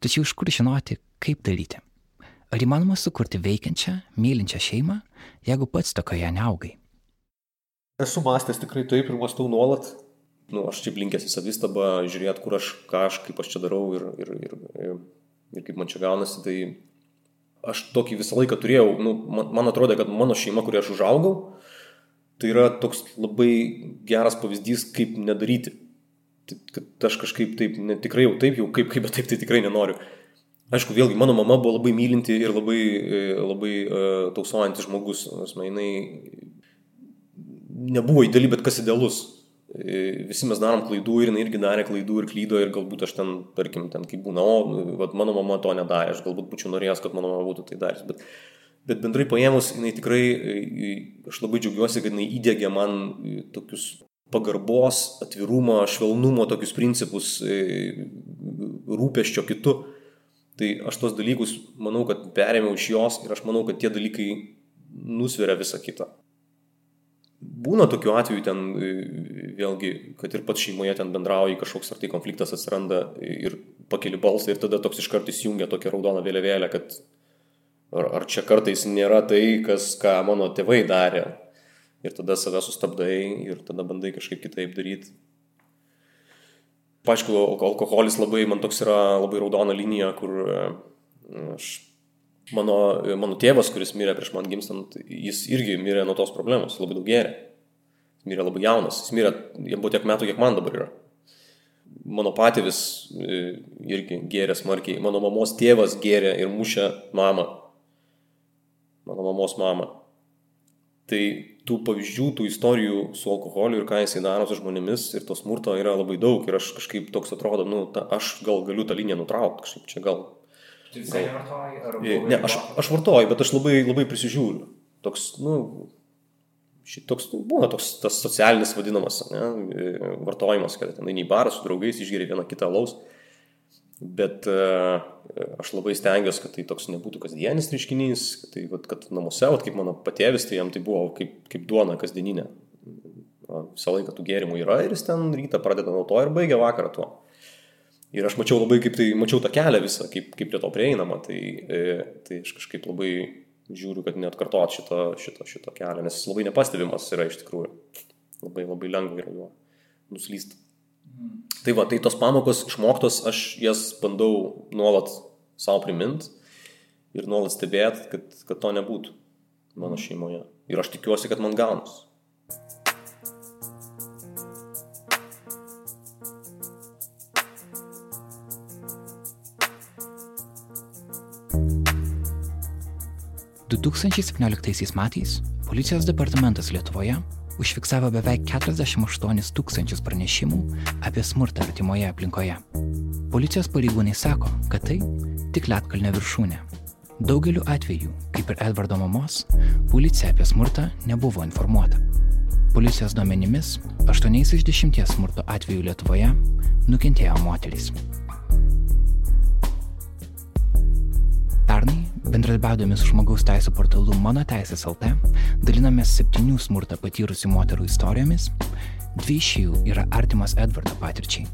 Tačiau iš kur žinoti, kaip daryti? Ar įmanoma sukurti veikiančią, mylinčią šeimą, jeigu pats tokioje neaugai? Esu mąstęs tikrai taip ir mąstau nuolat, nu, aš čia linkęs į savistabą, žiūrėti, kur aš, ką aš, kaip aš čia darau ir, ir, ir, ir, ir kaip man čia gaunasi, tai aš tokį visą laiką turėjau, nu, man, man atrodo, kad mano šeima, kurioje aš užaugau, tai yra toks labai geras pavyzdys, kaip nedaryti. Kad aš kažkaip taip, ne, tikrai jau taip, jau kaip, kaip, bet taip tai tikrai nenoriu. Aišku, vėlgi, mano mama buvo labai mylinti ir labai, labai uh, tausojantis žmogus. Asma, jinai nebuvo ideali, bet kas idealus visi mes darom klaidų ir jinai irgi darė klaidų ir klydo ir galbūt aš ten, tarkim, ten kaip būna, o, vat, mano mama to nedarė, aš galbūt būčiau norėjęs, kad mano mama būtų tai daręs, bet, bet bendrai paėmus, jinai tikrai, aš labai džiaugiuosi, kad jinai įdėgė man tokius pagarbos, atvirumo, švelnumo tokius principus, rūpeščio kitu. Tai aš tos dalykus manau, kad perėmiau iš jos ir aš manau, kad tie dalykai nusveria visą kitą. Būna tokių atvejų ten, e, vėlgi, kad ir pats šeimoje ten bendrauji, kažkoks ar tai konfliktas atsiranda ir pakeli balsą ir tada toks iš karto įsijungia tokia raudona vėliavėlė, kad ar, ar čia kartais nėra tai, kas, ką mano tėvai darė. Ir tada save sustabdai ir tada bandai kažkaip kitaip daryti. Paaišku, alkoholis labai, man toks yra labai raudona linija, kur e, aš Mano, mano tėvas, kuris mirė prieš man gimstant, jis irgi mirė nuo tos problemos, labai daug gėrė. Jis mirė labai jaunas, jis mirė, jam buvo tiek metų, kiek man dabar yra. Mano patėvis e, irgi gėrė smarkiai, mano mamos tėvas gėrė ir mušė mamą. Mano mamos mamą. Tai tų pavyzdžių, tų istorijų su alkoholiu ir ką jisai daro su žmonėmis ir to smurto yra labai daug ir aš kažkaip toks atrodo, nu, ta, aš gal galiu tą liniją nutraukti, kažkaip čia gal Tu visai gal... vartoji? Ar e, ne, aš, aš vartoju, bet aš labai, labai prisižiūriu. Toks, nu, šitoks, nu, būna toks tas socialinis vadinamas ne, vartojimas, kad ten eini į barą su draugais, išgeri vieną kitą laus. Bet uh, aš labai stengiuosi, kad tai toks nebūtų kasdienis reiškinys, kad, tai, vat, kad namuose, vat, kaip mano patėvis, tai jam tai buvo kaip, kaip duona kasdieninė. Visą laiką tų gėrimų yra ir jis ten rytą pradeda nuo to ir baigia vakarą tuo. Ir aš mačiau labai, kaip tai, mačiau tą kelią visą, kaip, kaip prie to prieinama, tai, e, tai aš kažkaip labai žiūriu, kad net kartuot šito, šito, šito kelio, nes jis labai nepastebimas yra iš tikrųjų. Labai labai lengva yra juo nuslysti. Tai va, tai tos pamokos išmoktos, aš jas bandau nuolat savo primint ir nuolat stebėti, kad, kad to nebūtų mano šeimoje. Ir aš tikiuosi, kad man gaunas. 2017 metais policijos departamentas Lietuvoje užfiksavo beveik 48 tūkstančius pranešimų apie smurtą artimoje aplinkoje. Policijos pareigūnai sako, kad tai tik Lietkalnio viršūnė. Daugeliu atveju, kaip ir Edvardo mamos, policija apie smurtą nebuvo informuota. Policijos duomenimis, 8 iš 10 smurto atvejų Lietuvoje nukentėjo moterys. Bendradarbiaudami su žmogaus teisų portalu Mano Teisės LT, dalinamės septynių smurtą patyrusių moterų istorijomis. Dvi iš jų yra artimas Edvardo patirčiai.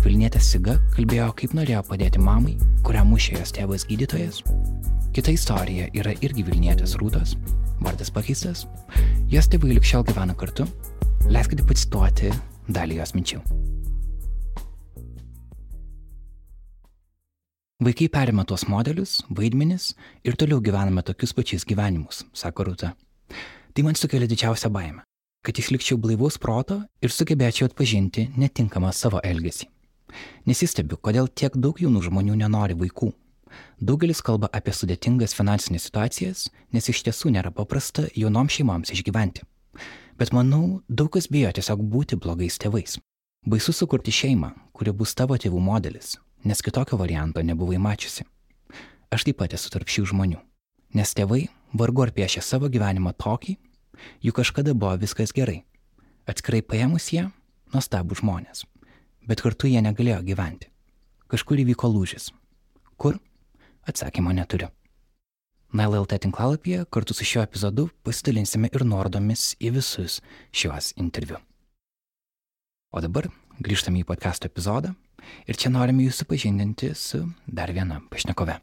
Vilnietė Siga kalbėjo, kaip norėjo padėti mamai, kurią mušė jos tėvas gydytojas. Kita istorija yra irgi Vilnietės Rūtos, vardas pakeistas. Jos tėvai likščiau gyvena kartu. Leiskite pacituoti dalį jos minčių. Vaikai perima tuos modelius, vaidmenis ir toliau gyvename tokius pačius gyvenimus, sako Rūta. Tai man sukelia didžiausią baimę, kad išlikčiau blaivaus proto ir sugebėčiau atpažinti netinkamą savo elgesį. Nesistebiu, kodėl tiek daug jaunų žmonių nenori vaikų. Daugelis kalba apie sudėtingas finansinės situacijas, nes iš tiesų nėra paprasta jaunom šeimoms išgyventi. Bet manau, daug kas bijo tiesiog būti blogais tėvais. Baisu sukurti šeimą, kuri bus tavo tėvų modelis, nes kitokio varianto nebuvai mačiusi. Aš taip pat esu tarp šių žmonių, nes tėvai vargu ar piešia savo gyvenimą tokį, juk kažkada buvo viskas gerai. Atskirai paėmus jie, nuostabų žmonės, bet kartu jie negalėjo gyventi. Kažkur įvyko lūžis. Kur? Atsakymo neturiu. NLLT tinklalapyje kartu su šiuo epizodu pasidalinsime ir nuorodomis į visus šiuos interviu. O dabar grįžtame į podcast'o epizodą ir čia norime jūs supažindinti su dar viena pašnekove.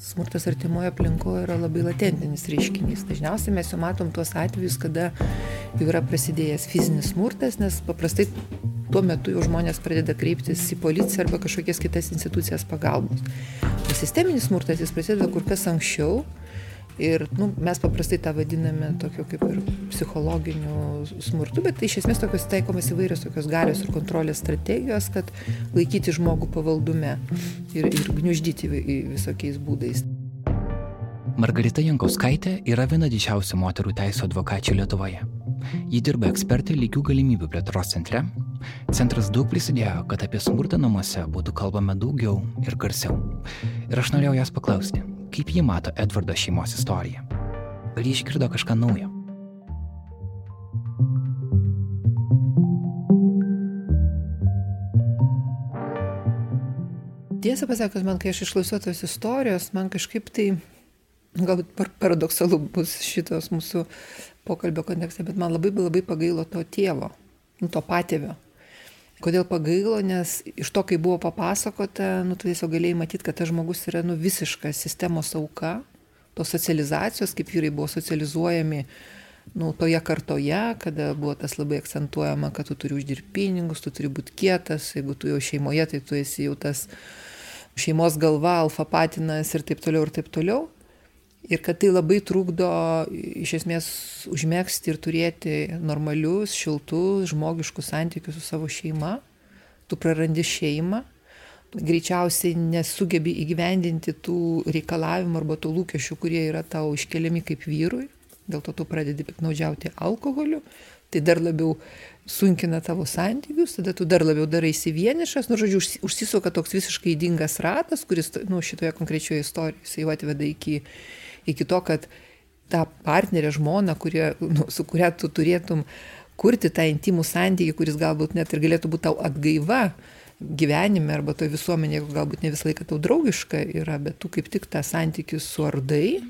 Smurtas artimoje aplinkoje yra labai latentinis reiškinys. Dažniausiai mes jau matom tuos atvejus, kada jau yra prasidėjęs fizinis smurtas, nes paprastai tuo metu jau žmonės pradeda kreiptis į policiją arba kažkokias kitas institucijas pagalbos. O sisteminis smurtas jis prasideda kur kas anksčiau Ir nu, mes paprastai tą vadiname tokiu kaip ir psichologiniu smurtu, bet iš esmės tokios taikomas įvairios tokios galios ir kontrolės strategijos, kad laikyti žmogų pavaldume ir, ir gniuždyti visokiais būdais. Margarita Jankauskaitė yra viena didžiausių moterų teisų advokačių Lietuvoje. Ji dirba ekspertai lygių galimybių plėtros centre. Centras daug prisidėjo, kad apie smurtą namuose būtų kalbama daugiau ir garsiau. Ir aš norėjau jos paklausti, kaip ji mato Edvardo šeimos istoriją. Ar ji išgirdo kažką naujo? Tiesą pasakius, man kai aš išklausiau tos istorijos, man kažkaip tai, galbūt paradoksalu bus šitos mūsų pokalbio kontekste, bet man labai labai pagailo to tėvo, to patėvio. Kodėl pagailo, nes iš to, kai buvo papasakota, nu, tu tiesiog galėjai matyti, kad tas žmogus yra nu, visiška sistemos auka, tos socializacijos, kaip vyrai buvo socializuojami nu, toje kartoje, kada buvo tas labai akcentuojama, kad tu turi uždirbti pinigus, tu turi būti kietas, jeigu tu jau šeimoje, tai tu esi jau tas šeimos galva, alfa patinas ir taip toliau ir taip toliau ir kad tai labai trukdo iš esmės užmėgsti ir turėti normalius, šiltus, žmogiškus santykius su savo šeima. Tu prarandi šeimą, greičiausiai nesugebi įgyvendinti tų reikalavimų arba tų lūkesčių, kurie yra tau iškeliami kaip vyrui, dėl to tu pradedi piknaudžiauti alkoholiu, tai dar labiau sunkina tavo santykius, tada tu dar labiau daraisi vienišas, nu, žodžiu, užsisuka toks visiškai įdingas ratas, kuris, nu, šitoje konkrečioje istorijoje, jau atveda iki, iki to, kad tą partnerę žmoną, kurie, nu, su kuria tu turėtum kurti tą intimų santykį, kuris galbūt net ir galėtų būti tau atgaiva gyvenime arba toje visuomenėje, galbūt ne visą laiką tau draugiška yra, bet tu kaip tik tą santykį suardai,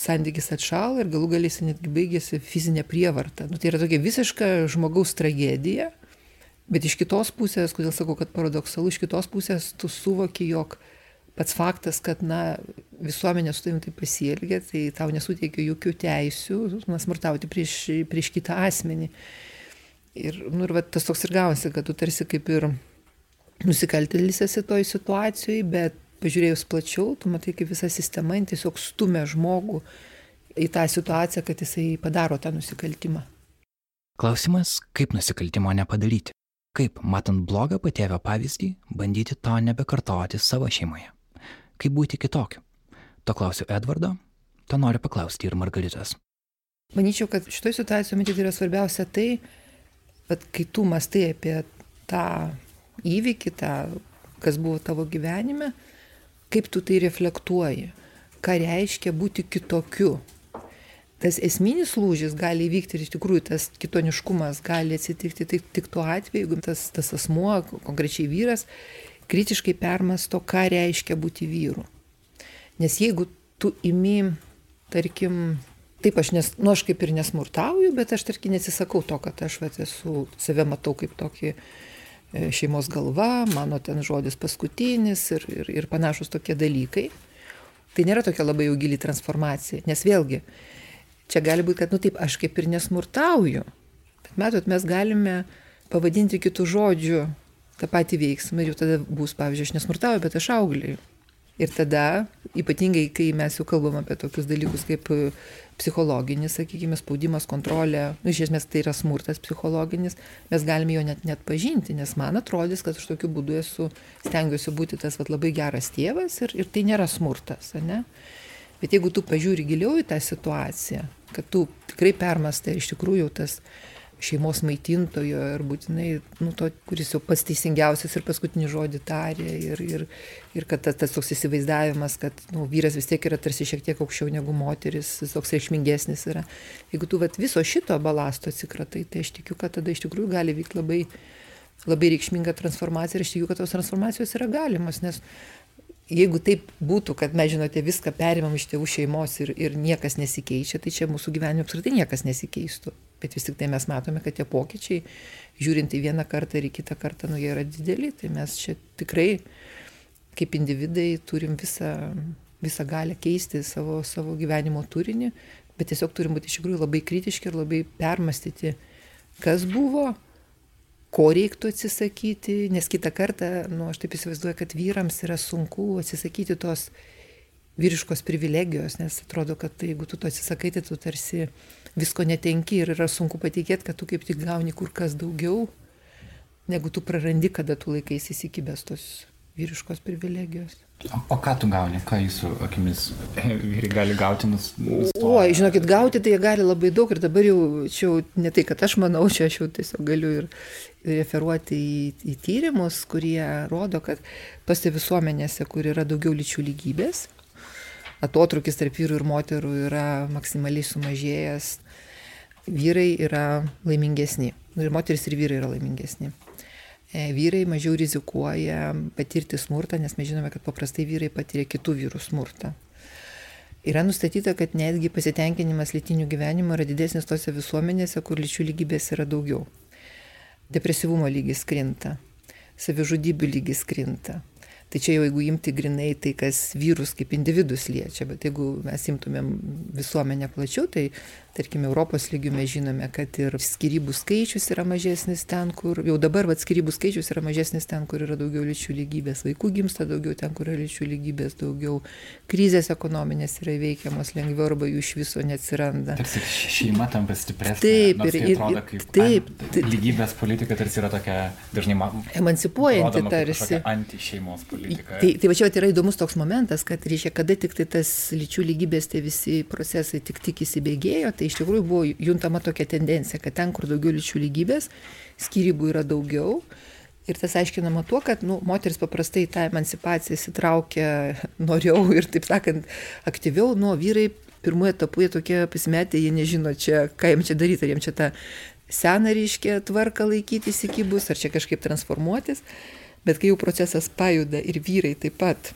santykis atšal ir galų galėsi netgi baigėsi fizinė prievarta. Nu, tai yra tokia visiška žmogaus tragedija, bet iš kitos pusės, kodėl sakau, kad paradoksalu, iš kitos pusės tu suvoki, jog pats faktas, kad, na, visuomenė su tavimi taip pasielgia, tai tau nesuteikia jokių teisių, na, smurtauti prieš, prieš kitą asmenį. Ir, nu, ir va, tas toks ir gavosi, kad tu tarsi kaip ir nusikaltėlis esi toj situacijai, bet pažiūrėjus plačiau, tu matai, kaip visa sistema tiesiog stumia žmogų į tą situaciją, kad jisai padaro tą nusikaltimą. Klausimas, kaip nusikaltimo nepadaryti? Kaip, matant blogą patėvio pavyzdį, bandyti to nebekartoti savo šeimoje? Kaip būti kitokiu? To klausiu Edvardo, to noriu paklausti ir Margaritos. Manyčiau, kad šitoje situacijoje matyti yra svarbiausia tai, kad kai tu mastai apie tą įvykį, tą, kas buvo tavo gyvenime, kaip tu tai reflektuoji, ką reiškia būti kitokiu. tas esminis lūžis gali įvykti ir iš tikrųjų tas kitoniškumas gali atsitikti tik, tik tuo atveju, jeigu tas, tas asmuo, konkrečiai vyras, kritiškai permasto, ką reiškia būti vyru. Nes jeigu tu imi, tarkim, taip aš, nes, nu, aš kaip ir nesmurtauju, bet aš tarkim nesisakau to, kad aš vat, esu, save matau kaip tokį e, šeimos galva, mano ten žodis paskutinis ir, ir, ir panašus tokie dalykai. Tai nėra tokia labai jau gili transformacija, nes vėlgi, čia gali būti, kad, nu taip, aš kaip ir nesmurtauju, bet matot, mes galime pavadinti kitų žodžių tą patį veiksmą ir jau tada bus, pavyzdžiui, aš nesmurtauju, bet aš augliai. Ir tada, ypatingai, kai mes jau kalbam apie tokius dalykus kaip psichologinis, sakykime, spaudimas, kontrolė, nu, iš esmės tai yra smurtas psichologinis, mes galime jo net net pažinti, nes man atrodys, kad aš tokiu būdu esu, stengiuosi būti tas vat, labai geras tėvas ir, ir tai nėra smurtas, ne? Bet jeigu tu pažiūri giliau į tą situaciją, kad tu tikrai permastai iš tikrųjų tas šeimos maitintojo ir būtinai, nu, to, kuris jau pats teisingiausias ir paskutinį žodį tarė ir, ir, ir kad tas, tas toks įsivaizdavimas, kad nu, vyras vis tiek yra tarsi šiek tiek aukščiau negu moteris, toks reikšmingesnis yra. Jeigu tu vat, viso šito balasto atsikratai, tai aš tikiu, kad tada iš tikrųjų gali vykti labai, labai reikšminga transformacija ir aš tikiu, kad tos transformacijos yra galimos, nes jeigu taip būtų, kad mes, žinote, viską perimam iš tėvų šeimos ir, ir niekas nesikeičia, tai čia mūsų gyvenime apskritai niekas nesikeistų. Bet vis tik tai mes matome, kad tie pokyčiai, žiūrint į vieną kartą ir į kitą kartą, nu jie yra dideli. Tai mes čia tikrai kaip individai turim visą, visą galę keisti savo, savo gyvenimo turinį, bet tiesiog turim būti iš tikrųjų labai kritiški ir labai permastyti, kas buvo, ko reiktų atsisakyti, nes kitą kartą, nu, aš taip įsivaizduoju, kad vyrams yra sunku atsisakyti tos vyriškos privilegijos, nes atrodo, kad tai, jeigu tu to atsisakai, tai tu tarsi visko netenki ir yra sunku patikėti, kad tu kaip tik gauni kur kas daugiau, negu tu prarandi, kada tu laikais įsikibęs tos vyriškos privilegijos. O, ką tu gauni, ką jūsų akimis vyrai gali gauti? Nus, o, žinokit, gauti tai jie gali labai daug ir dabar jau, čia jau ne tai, kad aš manau, čia aš jau tiesiog galiu ir referuoti į, į tyrimus, kurie rodo, kad tose visuomenėse, kur yra daugiau lyčių lygybės, atotrukis tarp vyrų ir moterų yra maksimaliai sumažėjęs, vyrai yra laimingesni. Ir moteris ir vyrai yra laimingesni. E, vyrai mažiau rizikuoja patirti smurtą, nes mes žinome, kad paprastai vyrai patiria kitų vyrų smurtą. Yra nustatyta, kad netgi pasitenkinimas lytiniu gyvenimu yra didesnis tose visuomenėse, kur lyčių lygybės yra daugiau. Depresyvumo lygis krinta, savižudybių lygis krinta, Tai čia jau jeigu imti grinai tai, kas vyrus kaip individus liečia, bet jeigu mes imtumėm visuomenę plačiau, tai tarkim Europos lygių mes žinome, kad ir skirybų skaičius yra mažesnis ten, kur jau dabar vat, skirybų skaičius yra mažesnis ten, kur yra daugiau lyčių lygybės, vaikų gimsta daugiau ten, kur yra lyčių lygybės daugiau, krizės ekonominės yra įveikiamos lengviau arba jų iš viso neatsiranda. Tarsi šeima tampa stipresnė. Taip, ir, tai ir, atrodo, kaip taip, taip. Lygybės politika tarsi yra tokia dažnai emancipuojanti tarsi. Anti šeimos politika. Tai, tai va čia yra įdomus toks momentas, kad reiškia, kada tik tai tas lyčių lygybės tie visi procesai tik tik įsibėgėjo, tai iš tikrųjų buvo juntama tokia tendencija, kad ten, kur daugiau lyčių lygybės, skirybų yra daugiau. Ir tas aiškinama tuo, kad nu, moteris paprastai tą emancipaciją įsitraukia noriau ir, taip sakant, aktyviau, nuo vyrai pirmoje etapu jie tokie pasimetę, jie nežino čia, ką jiems čia daryti, ar jiems čia tą seną ryškę tvarką laikyti įsikibus, ar čia kažkaip transformuotis. Bet kai jau procesas pajuda ir vyrai taip pat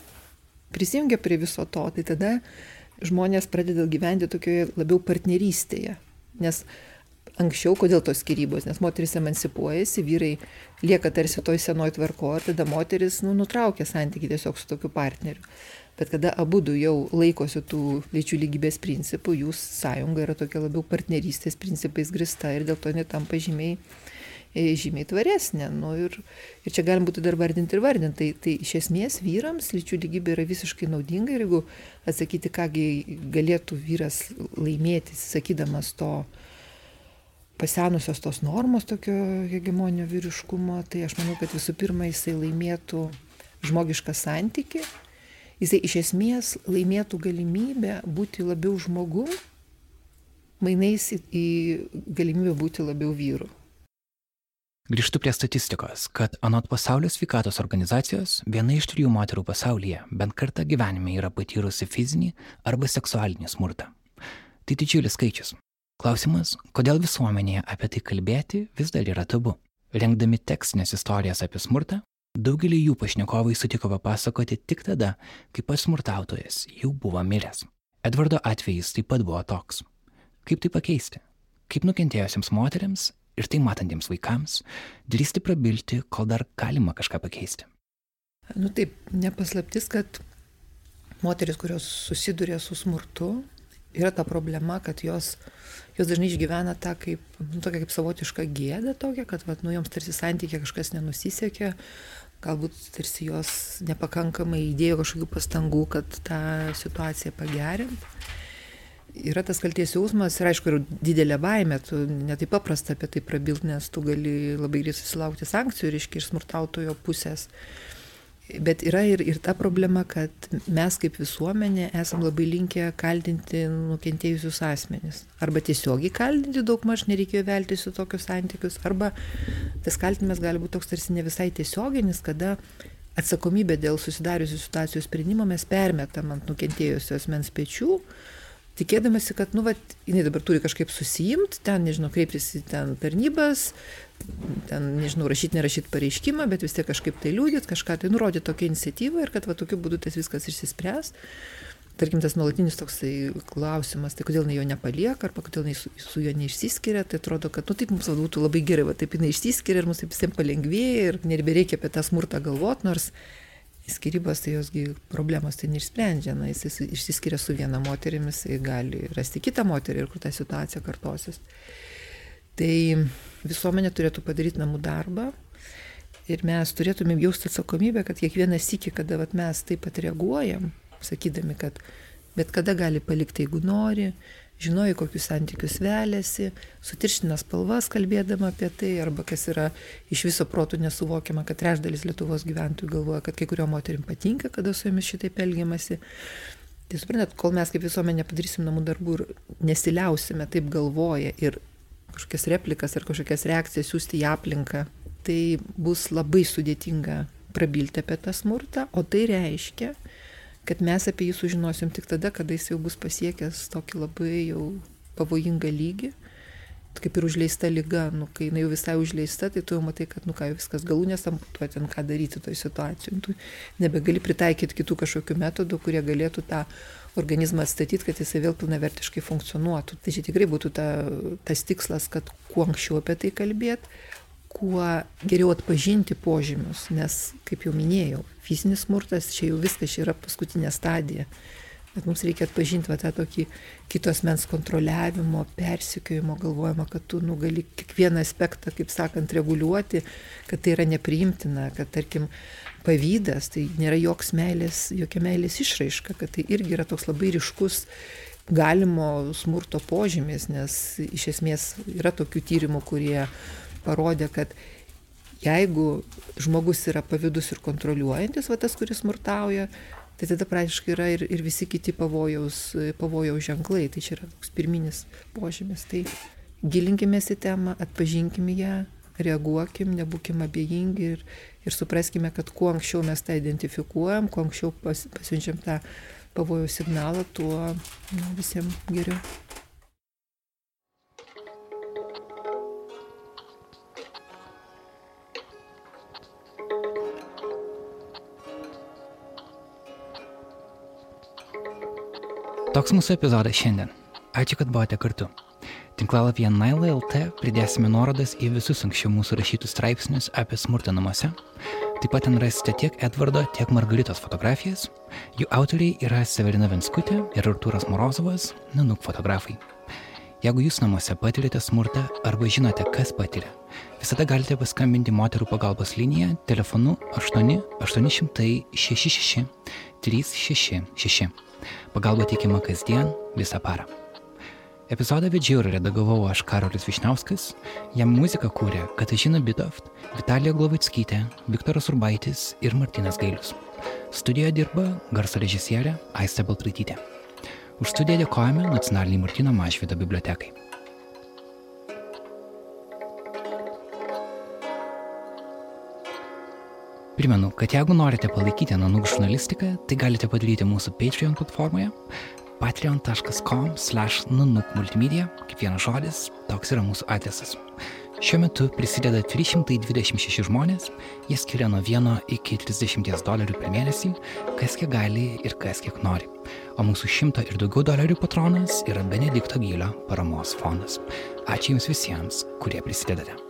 prisijungia prie viso to, tai tada žmonės pradeda gyventi tokioje labiau partnerystėje. Nes anksčiau, kodėl tos skirybos, nes moteris emancipuojasi, vyrai lieka tarsi toj senoj tvarko, tada moteris nu, nutraukia santykių tiesiog su tokiu partneriu. Bet kada abu du jau laikosi tų lyčių lygybės principų, jų sąjunga yra tokia labiau partnerystės principais grista ir dėl to netampa žymiai žymiai tvaresnė. Nu, ir, ir čia galim būtų dar vardinti ir vardinti. Tai, tai iš esmės vyrams lyčių lygybė yra visiškai naudinga ir jeigu atsakyti, kągi galėtų vyras laimėti, sakydamas to pasenusios tos normos tokio hegemonio vyriškumo, tai aš manau, kad visų pirma jisai laimėtų žmogišką santyki, jisai iš esmės laimėtų galimybę būti labiau žmogu, mainais į, į galimybę būti labiau vyru. Grįžtu prie statistikos, kad anot pasaulio sveikatos organizacijos viena iš trijų moterų pasaulyje bent kartą gyvenime yra patyrusi fizinį arba seksualinį smurtą. Tai didžiulis skaičius. Klausimas, kodėl visuomenėje apie tai kalbėti vis dar yra tabu. Rengdami tekstinės istorijas apie smurtą, daugelį jų pašnekovai sutiko papasakoti tik tada, kai pats smurtautojas jau buvo miręs. Edvardo atvejis taip pat buvo toks. Kaip tai pakeisti? Kaip nukentėjusiems moteriams ir tai matantiems vaikams drįsti prabilti, kol dar galima kažką pakeisti? Nu taip, nepaslaptis, kad moteris, kurios susiduria su smurtu, yra ta problema, kad jos, jos dažnai išgyvena tą kaip, nu, tokia kaip savotišką gėdą tokią, kad, vat, nu, joms tarsi santykė kažkas nenusisekė, galbūt tarsi jos nepakankamai įdėjo kažkokių pastangų, kad tą situaciją pagerint. Yra tas kalties jausmas ir aišku, ir didelė baimė, tu netai paprasta apie tai prabilti, nes tu gali labai greit susilaukti sankcijų, reiškia, iš smurtautojo pusės. Bet yra ir, ir ta problema, kad mes kaip visuomenė esam labai linkę kaltinti nukentėjusius asmenis. Arba tiesiogiai kaltinti, daug maž nereikėjo veltis į tokius santykius, arba tas kaltinimas gali būti toks tarsi ne visai tiesioginis, kada atsakomybę dėl susidariusių situacijų sprendimo mes permetam ant nukentėjusio asmens pečių, tikėdamasi, kad, nu, va, jinai dabar turi kažkaip susijimti, ten, nežinau, kreiptis į ten tarnybas, ten, nežinau, rašyti, nerašyti pareiškimą, bet vis tiek kažkaip tai liūdėt, kažką tai nurodyti tokią iniciatyvą ir kad va tokiu būdu tas viskas išsispręs. Tarkim, tas nuolatinis toksai klausimas, tai kodėl jinai jo nepalieka, arba kodėl jinai su, su juo neišsiskiria, tai atrodo, kad, nu, taip mums būtų labai gerai, va, taip jinai išsiskiria ir mums taip visiems palengvėja ir nebereikia apie tą smurtą galvoti, nors skirybos, tai josgi problemos tai neišsprendžia, na, jis išsiskiria su viena moterimi, jis gali rasti kitą moterį ir kur ta situacija kartosis. Tai visuomenė turėtų padaryti namų darbą ir mes turėtumėm jausti atsakomybę, kad kiekvieną sykį, kada vat, mes taip pat reaguojam, sakydami, kad bet kada gali palikti, jeigu nori, žinoji, kokius santykius veliasi, sutirština spalvas kalbėdama apie tai, arba kas yra iš viso protų nesuvokiama, kad trečdalis Lietuvos gyventojų galvoja, kad kai kurio moterim patinka, kada su jomis šitaip elgiamasi. Tai suprantat, kol mes kaip visuomenė padarysim namų darbų ir nesiliausime taip galvoja ir kažkokias replikas ar kažkokias reakcijas siūsti į aplinką, tai bus labai sudėtinga prabilti apie tą smurtą, o tai reiškia, kad mes apie jį sužinosim tik tada, kada jis jau bus pasiekęs tokį labai jau pavojingą lygį, kaip ir užleista lyga, nu, kai jinai jau visai užleista, tai tu jau matai, kad, nu ką, viskas galūnės amputuoti, ten ką daryti toj situacijai, tu nebegali pritaikyti kitų kažkokių metodų, kurie galėtų tą organizmą atstatyti, kad jisai vėl pilnavertiškai funkcionuotų. Tai čia tikrai būtų ta, tas tikslas, kad kuo anksčiau apie tai kalbėt, kuo geriau atpažinti požymius, nes, kaip jau minėjau, fizinis smurtas čia jau viskas, čia yra paskutinė stadija. Bet mums reikia atpažinti va, tą tokį kitos mens kontroliavimo, persikiojimo, galvojimo, kad tu nu, gali kiekvieną aspektą, kaip sakant, reguliuoti, kad tai yra nepriimtina, kad tarkim pavydas tai nėra joks meilės, jokia meilės išraiška, kad tai irgi yra toks labai ryškus galimo smurto požymis, nes iš esmės yra tokių tyrimų, kurie parodė, kad jeigu žmogus yra pavydus ir kontroliuojantis, va tas, kuris smurtauja, tai tada praktiškai yra ir, ir visi kiti pavojaus, pavojaus ženklai. Tai čia yra toks pirminis požymis. Tai gilinkimės į temą, atpažinkim ją, reaguokim, nebūkim abejingi ir, ir supraskime, kad kuo anksčiau mes tą identifikuojam, kuo anksčiau pas, pasiunčiam tą pavojaus signalą, tuo nu, visiems geriau. Toks mūsų epizodas šiandien. Ačiū, kad buvote kartu. Tinklalapyje Naila.lt pridėsime nuorodas į visus anksčiau mūsų rašytus straipsnius apie smurtą namuose. Taip pat ten rasite tiek Edvardo, tiek Margaritos fotografijas. Jų autoriai yra Severina Venskutė ir Artūras Morozovas, Nanuk fotografai. Jeigu jūs namuose patirite smurtą arba žinote, kas patiria, visada galite paskambinti moterų pagalbos liniją telefonu 8 800 66 366. Pagalba teikiama kasdien visą parą. Epizodą vedžiau ir redagavau aš Karolis Višnauskas, jam muziką kūrė Katažina Bitoft, Vitalija Glovickytė, Viktoras Urbaitis ir Martinas Gailius. Studijoje dirba garso režisierė Aistė Baltraitytė. Už studiją dėkojame Nacionaliniai Martino Mašvido bibliotekai. Primenu, kad jeigu norite palaikyti Nanuk žurnalistiką, tai galite padaryti mūsų Patreon platformoje. patreon.com slash nunukmultimedia, kaip vienas žodis, toks yra mūsų adresas. Šiuo metu prisideda 326 žmonės, jie skiria nuo 1 iki 30 dolerių per mėnesį, kas kiek gali ir kas kiek nori. O mūsų 100 ir daugiau dolerių patronas yra Benedikto Gylio paramos fondas. Ačiū Jums visiems, kurie prisidedate.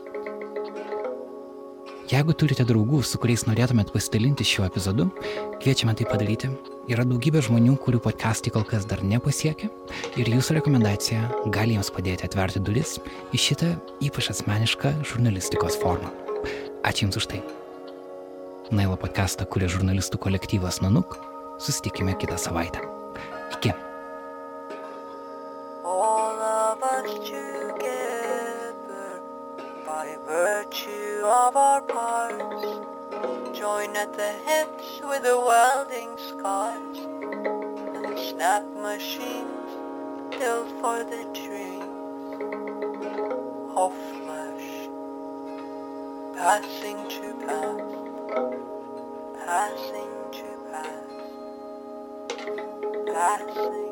Jeigu turite draugų, su kuriais norėtumėt pasidalinti šiuo epizodu, kviečiame tai padaryti. Yra daugybė žmonių, kurių podcastai kol kas dar nepasiekia ir jūsų rekomendacija gali jiems padėti atverti duris į šitą ypač asmenišką žurnalistikos formą. Ačiū Jums už tai. Nailo podcastą kuria žurnalistų kolektyvas Nanuk. Susitikime kitą savaitę. Iki. all of us together by virtue of our parts join at the hips with the welding scars. And snap machines built for the dreams of flesh passing to pass. Passing to pass. Passing